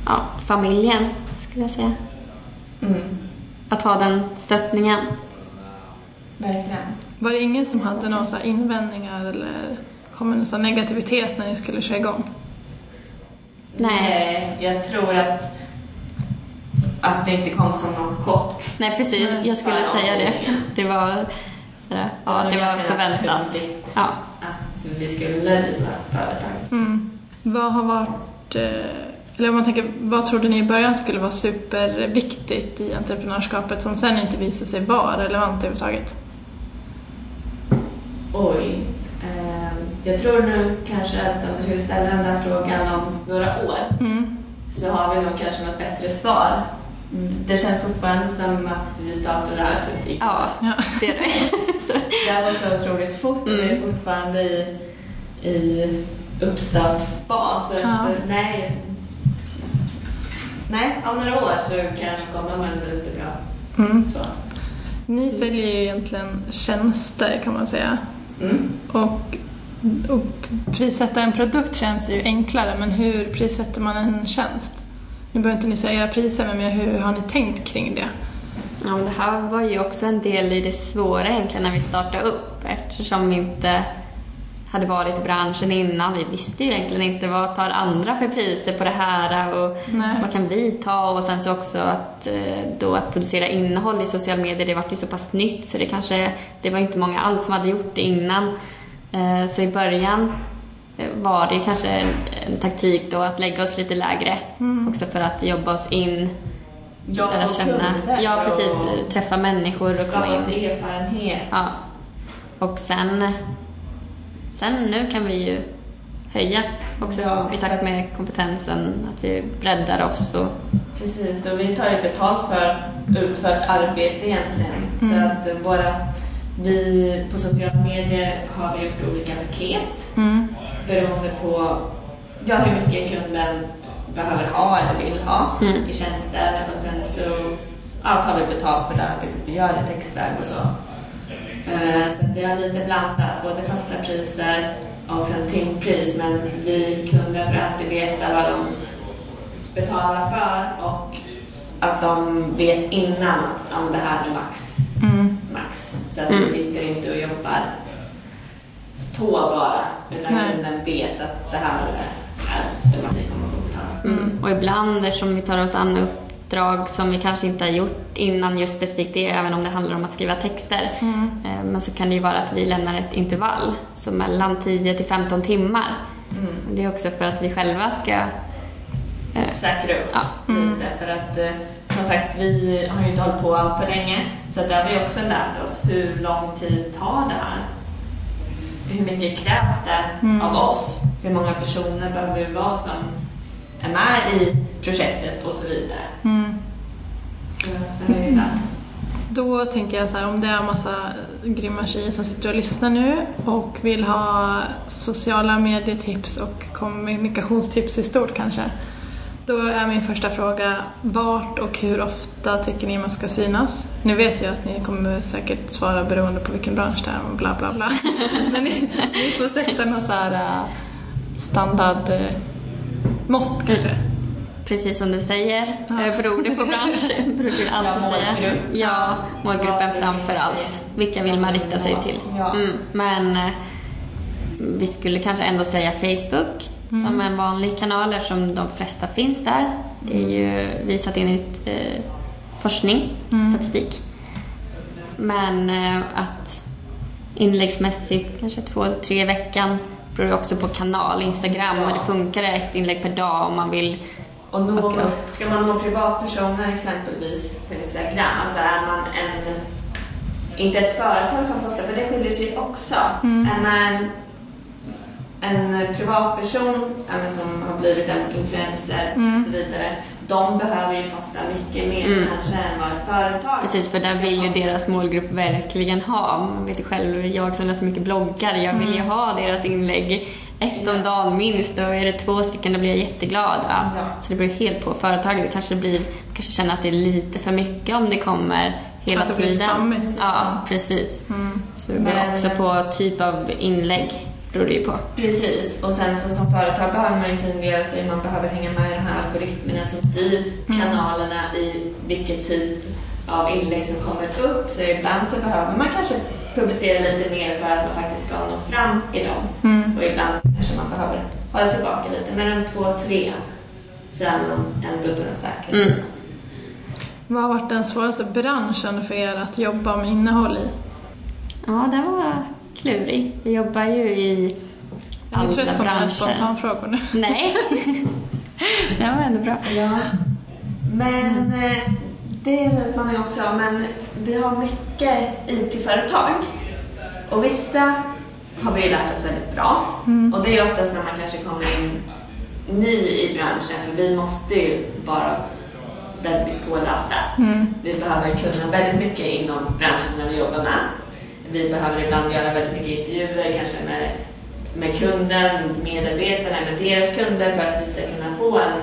[SPEAKER 3] Ja, familjen skulle jag säga.
[SPEAKER 2] Mm.
[SPEAKER 3] Att ha den stöttningen.
[SPEAKER 2] Verkligen.
[SPEAKER 1] Var det ingen som hade några invändningar eller kom det någon så här negativitet när ni skulle köra igång?
[SPEAKER 3] Nej.
[SPEAKER 2] Nej, jag tror att, att det inte kom som någon chock.
[SPEAKER 3] Nej, precis. Jag skulle
[SPEAKER 2] bara
[SPEAKER 3] säga det. Det var sådär, ja,
[SPEAKER 2] var
[SPEAKER 3] det var
[SPEAKER 2] ganska
[SPEAKER 3] så väntat. Ja.
[SPEAKER 2] Att vi skulle driva företag.
[SPEAKER 1] Mm. Vad har varit, eh, eller om man tänker, vad trodde ni i början skulle vara superviktigt i entreprenörskapet som sen inte visade sig vara relevant överhuvudtaget?
[SPEAKER 2] Oj. Jag tror nu kanske att om du skulle ställa den där frågan om några år
[SPEAKER 1] Mm.
[SPEAKER 2] så har vi nog kanske något bättre svar. Det känns fortfarande som att vi startade det här typ i
[SPEAKER 3] ja, det är det.
[SPEAKER 2] Det här var så otroligt fort och vi är
[SPEAKER 3] Mm.
[SPEAKER 2] fortfarande i, i uppstartfas.
[SPEAKER 1] Ja.
[SPEAKER 2] nej, nej, om några år så kan jag nog komma med ett lite bra
[SPEAKER 1] Mm.
[SPEAKER 2] svar.
[SPEAKER 1] Ni säljer ju egentligen tjänster kan man säga.
[SPEAKER 2] Mm.
[SPEAKER 1] Och prissätta en produkt känns ju enklare, men hur prissätter man en tjänst? Nu behöver inte ni säga era priser, men hur har ni tänkt kring det?
[SPEAKER 3] ja, det här var ju också en del i det svåra egentligen när vi startade upp eftersom vi inte hade varit i branschen innan. Vi visste ju egentligen inte vad tar andra för priser på det här och
[SPEAKER 1] Nej.
[SPEAKER 3] vad kan vi ta och sen så också att, eh, då att producera innehåll i sociala medier, det var ju så pass nytt så det kanske, det var inte många alls som hade gjort det innan. Eh, Så i början eh, var det kanske en, en taktik då att lägga oss lite lägre också för att jobba oss in,
[SPEAKER 2] Jag
[SPEAKER 3] lära
[SPEAKER 2] som
[SPEAKER 3] känna,
[SPEAKER 2] kunder
[SPEAKER 3] ja precis, träffa människor och komma in.
[SPEAKER 2] sig erfarenhet.
[SPEAKER 3] Ja. Och sen, sen nu kan vi ju höja också
[SPEAKER 2] Ja,
[SPEAKER 3] i takt
[SPEAKER 2] så-
[SPEAKER 3] med kompetensen, att vi breddar oss och
[SPEAKER 2] Precis, och vi tar ju betalt för utfört arbete egentligen. Så
[SPEAKER 1] Mm.
[SPEAKER 2] att eh, våra, vi på sociala medier har vi gjort olika paket
[SPEAKER 1] Mm.
[SPEAKER 2] beroende på ja, hur mycket kunden behöver ha eller vill ha
[SPEAKER 3] Mm.
[SPEAKER 2] i tjänster och sen så ja, tar vi betalt för det arbetet vi gör i textväg och så. Eh, Så vi har lite blandat, både fasta priser och sen timpris men vi kunder får alltid veta vad de betalar för och att de vet innan att ja, det här är max.
[SPEAKER 1] Mm.
[SPEAKER 2] max. Så att
[SPEAKER 3] Mm.
[SPEAKER 2] vi sitter inte och jobbar på bara. Utan
[SPEAKER 1] Nej.
[SPEAKER 2] kunden vet att det här är det man kommer få betala.
[SPEAKER 3] Mm. Och ibland eftersom vi tar oss an uppdrag som vi kanske inte har gjort innan just specifikt det, även om det handlar om att skriva texter.
[SPEAKER 1] Mm.
[SPEAKER 3] Eh, Men så kan det ju vara att vi lämnar ett intervall, så mellan 10 till 15 timmar.
[SPEAKER 2] Mm.
[SPEAKER 3] Det är också för att vi själva ska... eh,
[SPEAKER 2] Säkra upp
[SPEAKER 3] Ja.
[SPEAKER 2] lite. För att eh, som sagt, vi har ju inte hållit på allt för länge. Så där har vi också lärt oss hur lång tid tar det här? Hur mycket krävs det
[SPEAKER 1] Mm.
[SPEAKER 2] av oss? Hur många personer behöver vi vara som är med i projektet och så vidare.
[SPEAKER 1] Mm.
[SPEAKER 2] Så det har vi ju lärt oss.
[SPEAKER 1] Då tänker jag så här, om det är en massa grymma tjejer som sitter och lyssnar nu och vill ha sociala medietips och kommunikationstips i stort kanske. Då är min första fråga, vart och hur ofta tycker ni man ska synas? Nu vet jag att ni kommer säkert svara beroende på vilken bransch det är och bla bla bla. Men ni, ni får sätta någon så här äh, standard äh, mått kanske.
[SPEAKER 3] Precis som du säger,
[SPEAKER 1] Ja.
[SPEAKER 3] eh, beror det på bransch, brukar vi alltid
[SPEAKER 2] Ja,
[SPEAKER 3] säga. Ja, målgruppen framför allt. Vilka vill man rikta sig till? Mm. Men eh, vi skulle kanske ändå säga Facebook som en vanlig kanal eftersom de flesta finns där. Det är ju visat enligt eh, forskning, statistik. Men eh, att inläggsmässigt kanske två tre i veckan beror också på kanal, Instagram.
[SPEAKER 2] Ja.
[SPEAKER 3] Men det funkar ett inlägg per dag om man vill
[SPEAKER 2] Och nå, ska man nå privatpersoner exempelvis på Instagram, alltså är man en, inte ett företag som postar, för det skiljer sig också. Är man en privatperson ja, som har blivit en influencer och så vidare, de behöver ju posta mycket mer
[SPEAKER 3] Mm.
[SPEAKER 2] kanske än vad ett företag
[SPEAKER 3] Precis, för där vill ju deras målgrupp verkligen ha. Man vet ju själv, jag som läser mycket bloggar, jag vill ju ha deras inlägg ett om dagen minst och är det två stycken då blir jag jätteglad. Ja.
[SPEAKER 2] Ja.
[SPEAKER 3] Så det beror helt på företaget. Det kanske blir, kanske känner att det är lite för mycket om det kommer hela
[SPEAKER 1] Att det blir
[SPEAKER 3] tiden.
[SPEAKER 1] spammigt, liksom.
[SPEAKER 3] Ja, precis.
[SPEAKER 1] Mm.
[SPEAKER 3] Så det beror
[SPEAKER 2] Men-
[SPEAKER 3] också på typ av inlägg. Beror det ju på.
[SPEAKER 2] Precis, och sen så som företag behöver man ju synliggöra sig, man behöver hänga med i de här algoritmerna som styr kanalerna i vilken typ av inlägg som kommer upp. Så ibland så behöver man kanske publicera lite mer för att man faktiskt ska nå fram i dem.
[SPEAKER 1] Mm.
[SPEAKER 2] Och ibland så kanske man behöver hålla tillbaka lite, men runt två, tre så är man ändå på den säkra
[SPEAKER 3] Mm.
[SPEAKER 2] sidan.
[SPEAKER 1] Vad har varit den svåraste branschen för er att jobba med innehåll i?
[SPEAKER 3] Ja, den var klurig. Vi jobbar ju i
[SPEAKER 1] Jag är
[SPEAKER 3] alla
[SPEAKER 1] trött på mina
[SPEAKER 3] branscher.
[SPEAKER 1] spontanfrågor nu.
[SPEAKER 3] Nej. det var ändå bra.
[SPEAKER 2] Ja, men eh, det är en utmaning också. Men vi har mycket IT-företag och vissa har vi ju lärt oss väldigt bra. Och det är oftast när man kanske kommer in ny i branschen för vi måste ju vara väldigt pålästa.
[SPEAKER 1] Mm.
[SPEAKER 2] Vi behöver kunna väldigt mycket inom branschen när vi jobbar med. Vi behöver ibland göra väldigt mycket intervjuer, kanske med, med kunden, medarbetare, med deras kunder för att vi ska kunna få en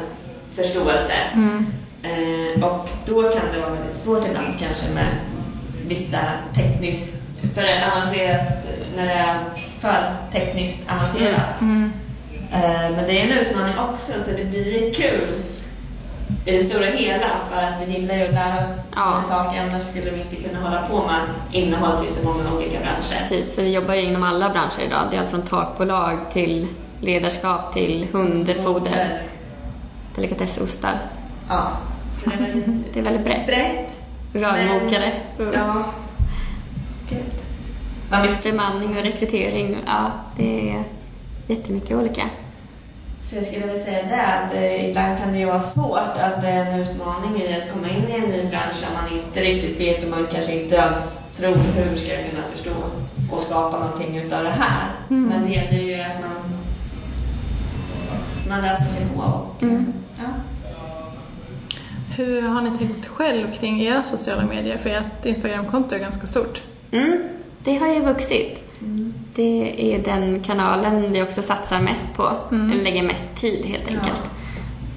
[SPEAKER 2] förståelse.
[SPEAKER 1] Mm.
[SPEAKER 2] Eh, och då kan det vara väldigt svårt ibland kanske med vissa tekniskt, för avancerat, när det är för tekniskt avancerat.
[SPEAKER 1] Mm.
[SPEAKER 2] Eh, Men det är en utmaning också så det blir kul i det stora hela för att vi gillar ju att lära oss
[SPEAKER 3] Ja.
[SPEAKER 2] saker annars skulle vi inte kunna hålla på med innehåll till så många olika branscher.
[SPEAKER 3] Precis, för vi jobbar ju inom alla branscher idag. Det är allt från takbolag till ledarskap till hundfoder, delikatessostar.
[SPEAKER 2] Ja, så det är väldigt
[SPEAKER 3] Det är väldigt brett.
[SPEAKER 2] brett.
[SPEAKER 3] Rörmokare,
[SPEAKER 2] Men- Ja. Gud.
[SPEAKER 3] Bemanning och rekrytering. Ja, det är jättemycket olika.
[SPEAKER 2] Så jag skulle vilja säga det att eh, ibland kan det ju vara svårt att det är en utmaning i att komma in i en ny bransch som man inte riktigt vet och man kanske inte ens tror hur ska jag kunna förstå och skapa någonting utav det här.
[SPEAKER 1] Mm.
[SPEAKER 2] Men det gäller ju att man, man läser sig på. Och,
[SPEAKER 3] Mm.
[SPEAKER 2] ja.
[SPEAKER 1] Hur har ni tänkt själv kring era sociala medier? För ert Instagramkonto är ganska stort.
[SPEAKER 3] Mm, det har ju vuxit. Det är den kanalen vi också satsar mest på,
[SPEAKER 1] Mm.
[SPEAKER 3] eller lägger mest tid helt enkelt.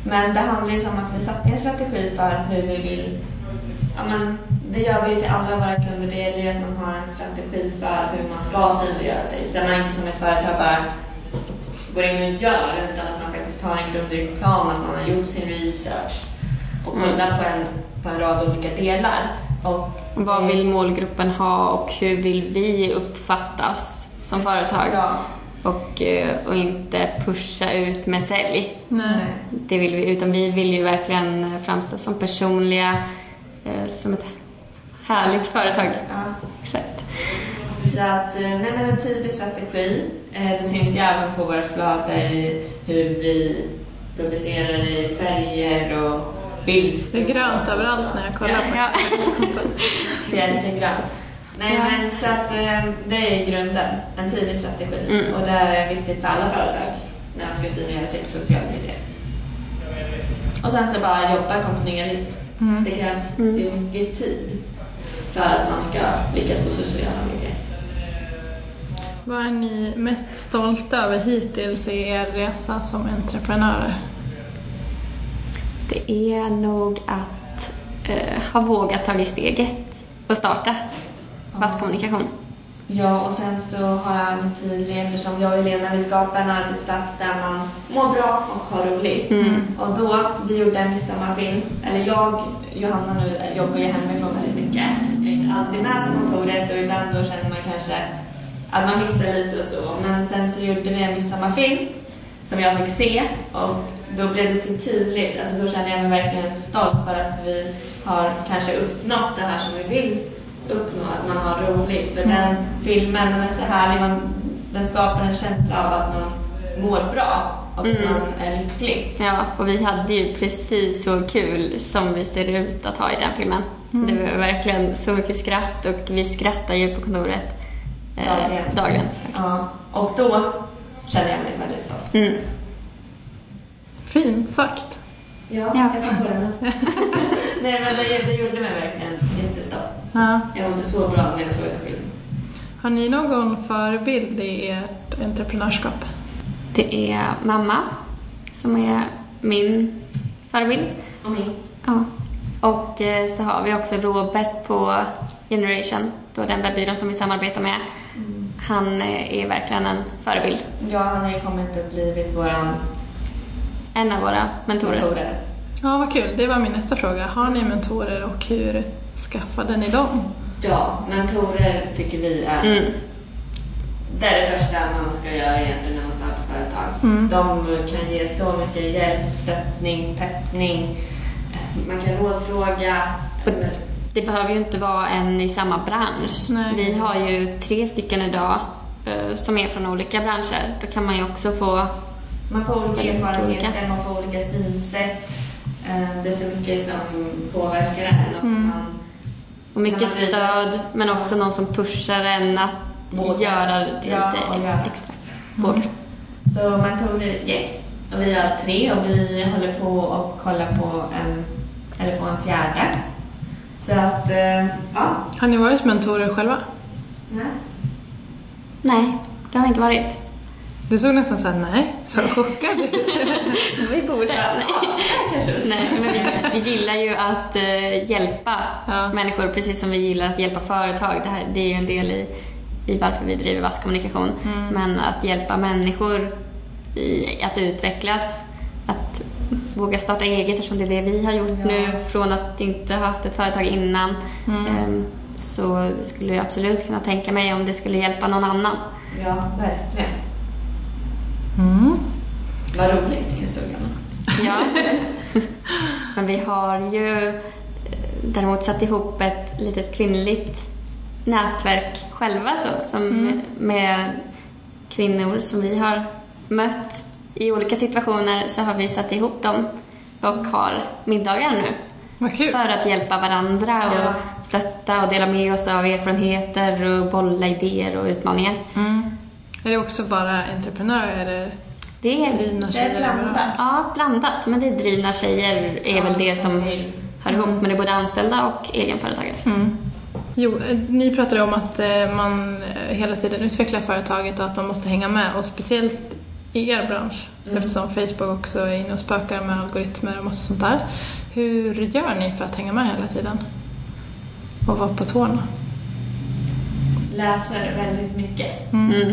[SPEAKER 2] Men det handlar ju om att vi satte en strategi för hur vi vill Ja, men det gör vi ju till alla våra kunder. Det gäller ju att man har en strategi för hur man ska synliggöra sig. Så man inte som ett företag bara går in och gör utan att man faktiskt har en grundlig plan, att man har gjort sin research och kolla på, en, på en rad olika delar. Och
[SPEAKER 3] Vad vill målgruppen ha och hur vill vi uppfattas som företag?
[SPEAKER 2] Ja.
[SPEAKER 3] Och, eh, och inte pusha ut med sälj.
[SPEAKER 1] Nej.
[SPEAKER 3] Det vill vi, utan vi vill ju verkligen framstå som personliga, eh, som ett härligt företag.
[SPEAKER 2] Ja.
[SPEAKER 3] Exakt.
[SPEAKER 2] Så att, eh, nej men en tydlig strategi. Det syns ju även på vårt flöde i hur vi publicerar i färger och bilds.
[SPEAKER 1] Det är grönt överallt när jag kollar på
[SPEAKER 3] Ja.
[SPEAKER 2] Det är lite grönt. Nej
[SPEAKER 3] Ja.
[SPEAKER 2] men så att eh, det är grunden, en tydlig strategi.
[SPEAKER 3] Mm.
[SPEAKER 2] Och det är viktigt för alla företag när de ska synliggöra sig på sociala medier. Och sen så bara jobba kontinuerligt.
[SPEAKER 1] Mm.
[SPEAKER 2] Det krävs
[SPEAKER 3] Mm.
[SPEAKER 2] ju mycket tid för att man ska lyckas på sociala medier.
[SPEAKER 1] Vad är ni mest stolta över hittills i er resa som entreprenörer?
[SPEAKER 3] Det är nog att eh, ha vågat ta steget och starta Vasskommunikation.
[SPEAKER 2] Ja, och sen så har jag en tydlig, eftersom jag och Helena vill skapa en arbetsplats där man mår bra och har roligt.
[SPEAKER 3] Mm.
[SPEAKER 2] Och då, vi gjorde en midsommarfilm, eller jag, Johanna nu, jobbar ju hemifrån väldigt mycket. Jag är inte alltid med på kontoret och ibland då känner man kanske att man missar lite och så. Men sen så gjorde vi en midsommarfilm som jag fick se och då blev det så tydligt, alltså då kände jag mig verkligen stolt för att vi har kanske uppnått det här som vi vill uppnå, att man har roligt. För den filmen, den är så härlig, man, den skapar en känsla av att man mår bra och
[SPEAKER 3] Mm.
[SPEAKER 2] man är lycklig.
[SPEAKER 3] Ja, och vi hade ju precis så kul som vi ser ut att ha i den filmen. Det var verkligen så mycket skratt och vi skrattar ju på kontoret eh,
[SPEAKER 2] Dagligen.
[SPEAKER 3] dagligen.
[SPEAKER 2] Ja, och då känner jag mig väldigt stolt.
[SPEAKER 3] Mm.
[SPEAKER 1] Fint sagt.
[SPEAKER 2] Ja,
[SPEAKER 3] Ja.
[SPEAKER 2] jag kom på det nu. Nej men det, det gjorde mig verkligen jättestolt.
[SPEAKER 1] Ja.
[SPEAKER 2] Jag mådde så bra när jag såg den filmen.
[SPEAKER 1] Har ni någon förebild i ert entreprenörskap?
[SPEAKER 3] Det är mamma som är min förebild.
[SPEAKER 2] Och min.
[SPEAKER 3] Ja. Och eh, så har vi också Robert på Generation, då den webbyrån som vi samarbetar med. Han eh, är verkligen en förebild.
[SPEAKER 2] Ja, han har ju kommit och blivit våran
[SPEAKER 3] En av våra mentorer.
[SPEAKER 2] mentorer.
[SPEAKER 1] Ja, vad kul. Det var min nästa fråga. Har ni mentorer och hur skaffade ni dem?
[SPEAKER 2] Ja, mentorer tycker vi är
[SPEAKER 3] Mm.
[SPEAKER 2] Det är det första man ska göra egentligen när man startar företag.
[SPEAKER 1] Mm.
[SPEAKER 2] De kan ge så mycket hjälp, stöttning, peppning. Man kan rådfråga.
[SPEAKER 3] Det behöver ju inte vara en i samma bransch.
[SPEAKER 1] Nej.
[SPEAKER 3] Vi har ju tre stycken idag eh, som är från olika branscher. Då kan man ju också få...
[SPEAKER 2] Man får olika erfarenheter, man får olika synsätt. Eh, Det är så mycket som påverkar en. Och
[SPEAKER 1] Mm.
[SPEAKER 2] man,
[SPEAKER 3] Och mycket
[SPEAKER 2] man
[SPEAKER 3] stöd, men också någon som pushar en att
[SPEAKER 2] Våga.
[SPEAKER 3] göra lite
[SPEAKER 2] Ja, göra.
[SPEAKER 3] extra. Våga.
[SPEAKER 2] så mentorer, yes. Och vi har tre och vi håller på och kollar på en, eller få en fjärde. Så att, eh, ja.
[SPEAKER 1] Har ni varit mentorer själva?
[SPEAKER 2] Nej.
[SPEAKER 3] Nej, det har vi inte varit.
[SPEAKER 1] Det såg nästan såhär, nej, så chockad.
[SPEAKER 3] Vi borde.
[SPEAKER 2] Ja,
[SPEAKER 3] Nej.
[SPEAKER 2] du.
[SPEAKER 3] Nej, men vi, vi gillar ju att eh, hjälpa
[SPEAKER 1] Ja.
[SPEAKER 3] människor precis som vi gillar att hjälpa företag. Det, här, det är ju en del i, i varför vi driver Vass kommunikation.
[SPEAKER 1] Mm.
[SPEAKER 3] Men att hjälpa människor i att utvecklas, att våga starta eget eftersom det är det vi har gjort
[SPEAKER 2] Ja.
[SPEAKER 3] nu från att inte ha haft ett företag innan.
[SPEAKER 1] Mm.
[SPEAKER 3] Ehm, så skulle jag absolut kunna tänka mig om det skulle hjälpa någon annan.
[SPEAKER 2] Ja, verkligen.
[SPEAKER 1] Mm.
[SPEAKER 2] Vad roligt, jag.
[SPEAKER 3] Ja. Men vi har ju eh, däremot satt ihop ett litet kvinnligt nätverk själva så, som
[SPEAKER 1] Mm.
[SPEAKER 3] med kvinnor som vi har mött i olika situationer så har vi satt ihop dem och har middagar nu för att hjälpa varandra och
[SPEAKER 2] Ja.
[SPEAKER 3] stötta och dela med oss av erfarenheter och bolla idéer och utmaningar.
[SPEAKER 1] Mm. Är det också bara entreprenörer eller
[SPEAKER 3] Det är
[SPEAKER 1] drivna
[SPEAKER 2] Det
[SPEAKER 1] tjejer?
[SPEAKER 2] är blandat.
[SPEAKER 3] ja, blandat, men det är drivna tjejer är väl det som
[SPEAKER 2] vill.
[SPEAKER 3] hör ihop med det både anställda och egenföretagare.
[SPEAKER 1] Mm. Jo, eh, ni pratade om att eh, man eh, hela tiden utvecklar företaget och att man måste hänga med och speciellt i er bransch
[SPEAKER 2] Mm.
[SPEAKER 1] eftersom Facebook också är inne och spökar med algoritmer och massa sånt där. Hur gör ni för att hänga med hela tiden? Och vara på tårna?
[SPEAKER 2] Läser väldigt mycket.
[SPEAKER 3] Mm.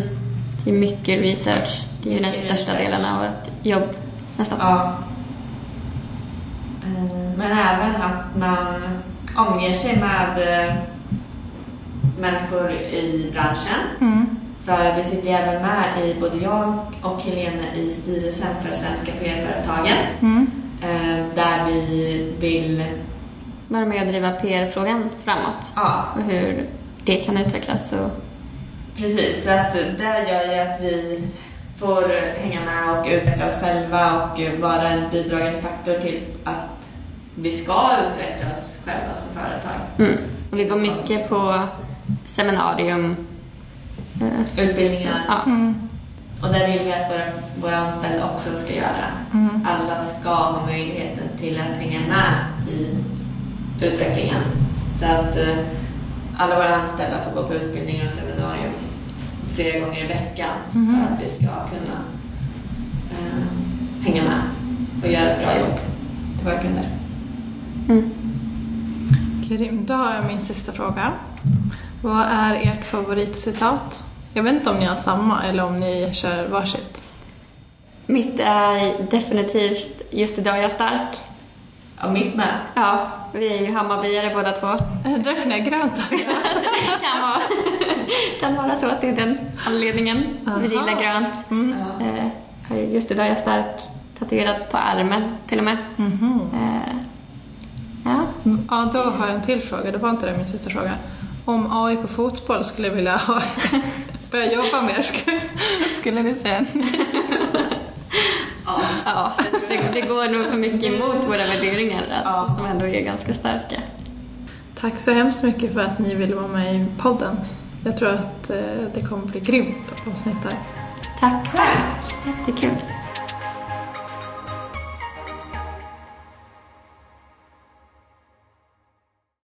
[SPEAKER 3] Det är mycket research. Det är ju den största
[SPEAKER 2] research.
[SPEAKER 3] delen av vårt jobb nästan.
[SPEAKER 2] Ja. Eh, Men även att man omger sig med eh, människor i branschen.
[SPEAKER 1] Mm.
[SPEAKER 2] För vi sitter även med i, både jag och Helene, i styrelsen för Svenska PR-företagen.
[SPEAKER 1] Mm.
[SPEAKER 2] eh, Där vi vill,
[SPEAKER 3] Vara med och driva PR-frågan framåt
[SPEAKER 2] ja
[SPEAKER 3] och hur det kan utvecklas. Och,
[SPEAKER 2] precis, så att det gör ju att vi får hänga med och utveckla oss själva och vara en bidragande faktor till att vi ska utveckla oss själva som företag.
[SPEAKER 3] mm. och vi går mycket på seminarium. eh,
[SPEAKER 2] Utbildningar.
[SPEAKER 3] Ja.
[SPEAKER 1] Mm.
[SPEAKER 2] Och där vill vi att våra, våra anställda också ska göra.
[SPEAKER 1] Mm.
[SPEAKER 2] Alla ska ha möjligheten till att hänga med i utvecklingen. Så att eh, alla våra anställda får gå på utbildningar och seminarium flera gånger i veckan
[SPEAKER 1] Mhm.
[SPEAKER 2] för att vi ska kunna eh, hänga med och göra ett bra jobb till våra kunder.
[SPEAKER 3] Mm.
[SPEAKER 1] Grymt. Då har jag min sista fråga. Vad är ert favoritcitat? Jag vet inte om ni har samma eller om ni kör varsitt.
[SPEAKER 3] Mitt är definitivt Just idag är jag stark.
[SPEAKER 2] Ja, mitt med.
[SPEAKER 3] Ja, vi är ju Hammarbyare båda två.
[SPEAKER 1] Är det därför har grönt?
[SPEAKER 3] kan, vara, kan vara så att det är den anledningen. Vi
[SPEAKER 1] Aha.
[SPEAKER 3] gillar grönt.
[SPEAKER 1] Mm.
[SPEAKER 2] Ja.
[SPEAKER 3] Eh, ju just idag är jag stark tatuerat på armen till och med.
[SPEAKER 1] Mhm.
[SPEAKER 3] Eh, ja.
[SPEAKER 1] Ja, då har jag en till fråga. Det var inte det min sista fråga. Om AIK fotboll skulle vilja ha, börja jobba mer, skulle, skulle ni säga?
[SPEAKER 2] Ja.
[SPEAKER 3] ja, det, det går nog för mycket emot våra värderingar alltså,
[SPEAKER 2] Ja.
[SPEAKER 3] som ändå är ganska starka.
[SPEAKER 1] Tack så hemskt mycket för att ni ville vara med i podden. Jag tror att eh, det kommer bli grymt avsnitt här.
[SPEAKER 3] Tack. Jättekul.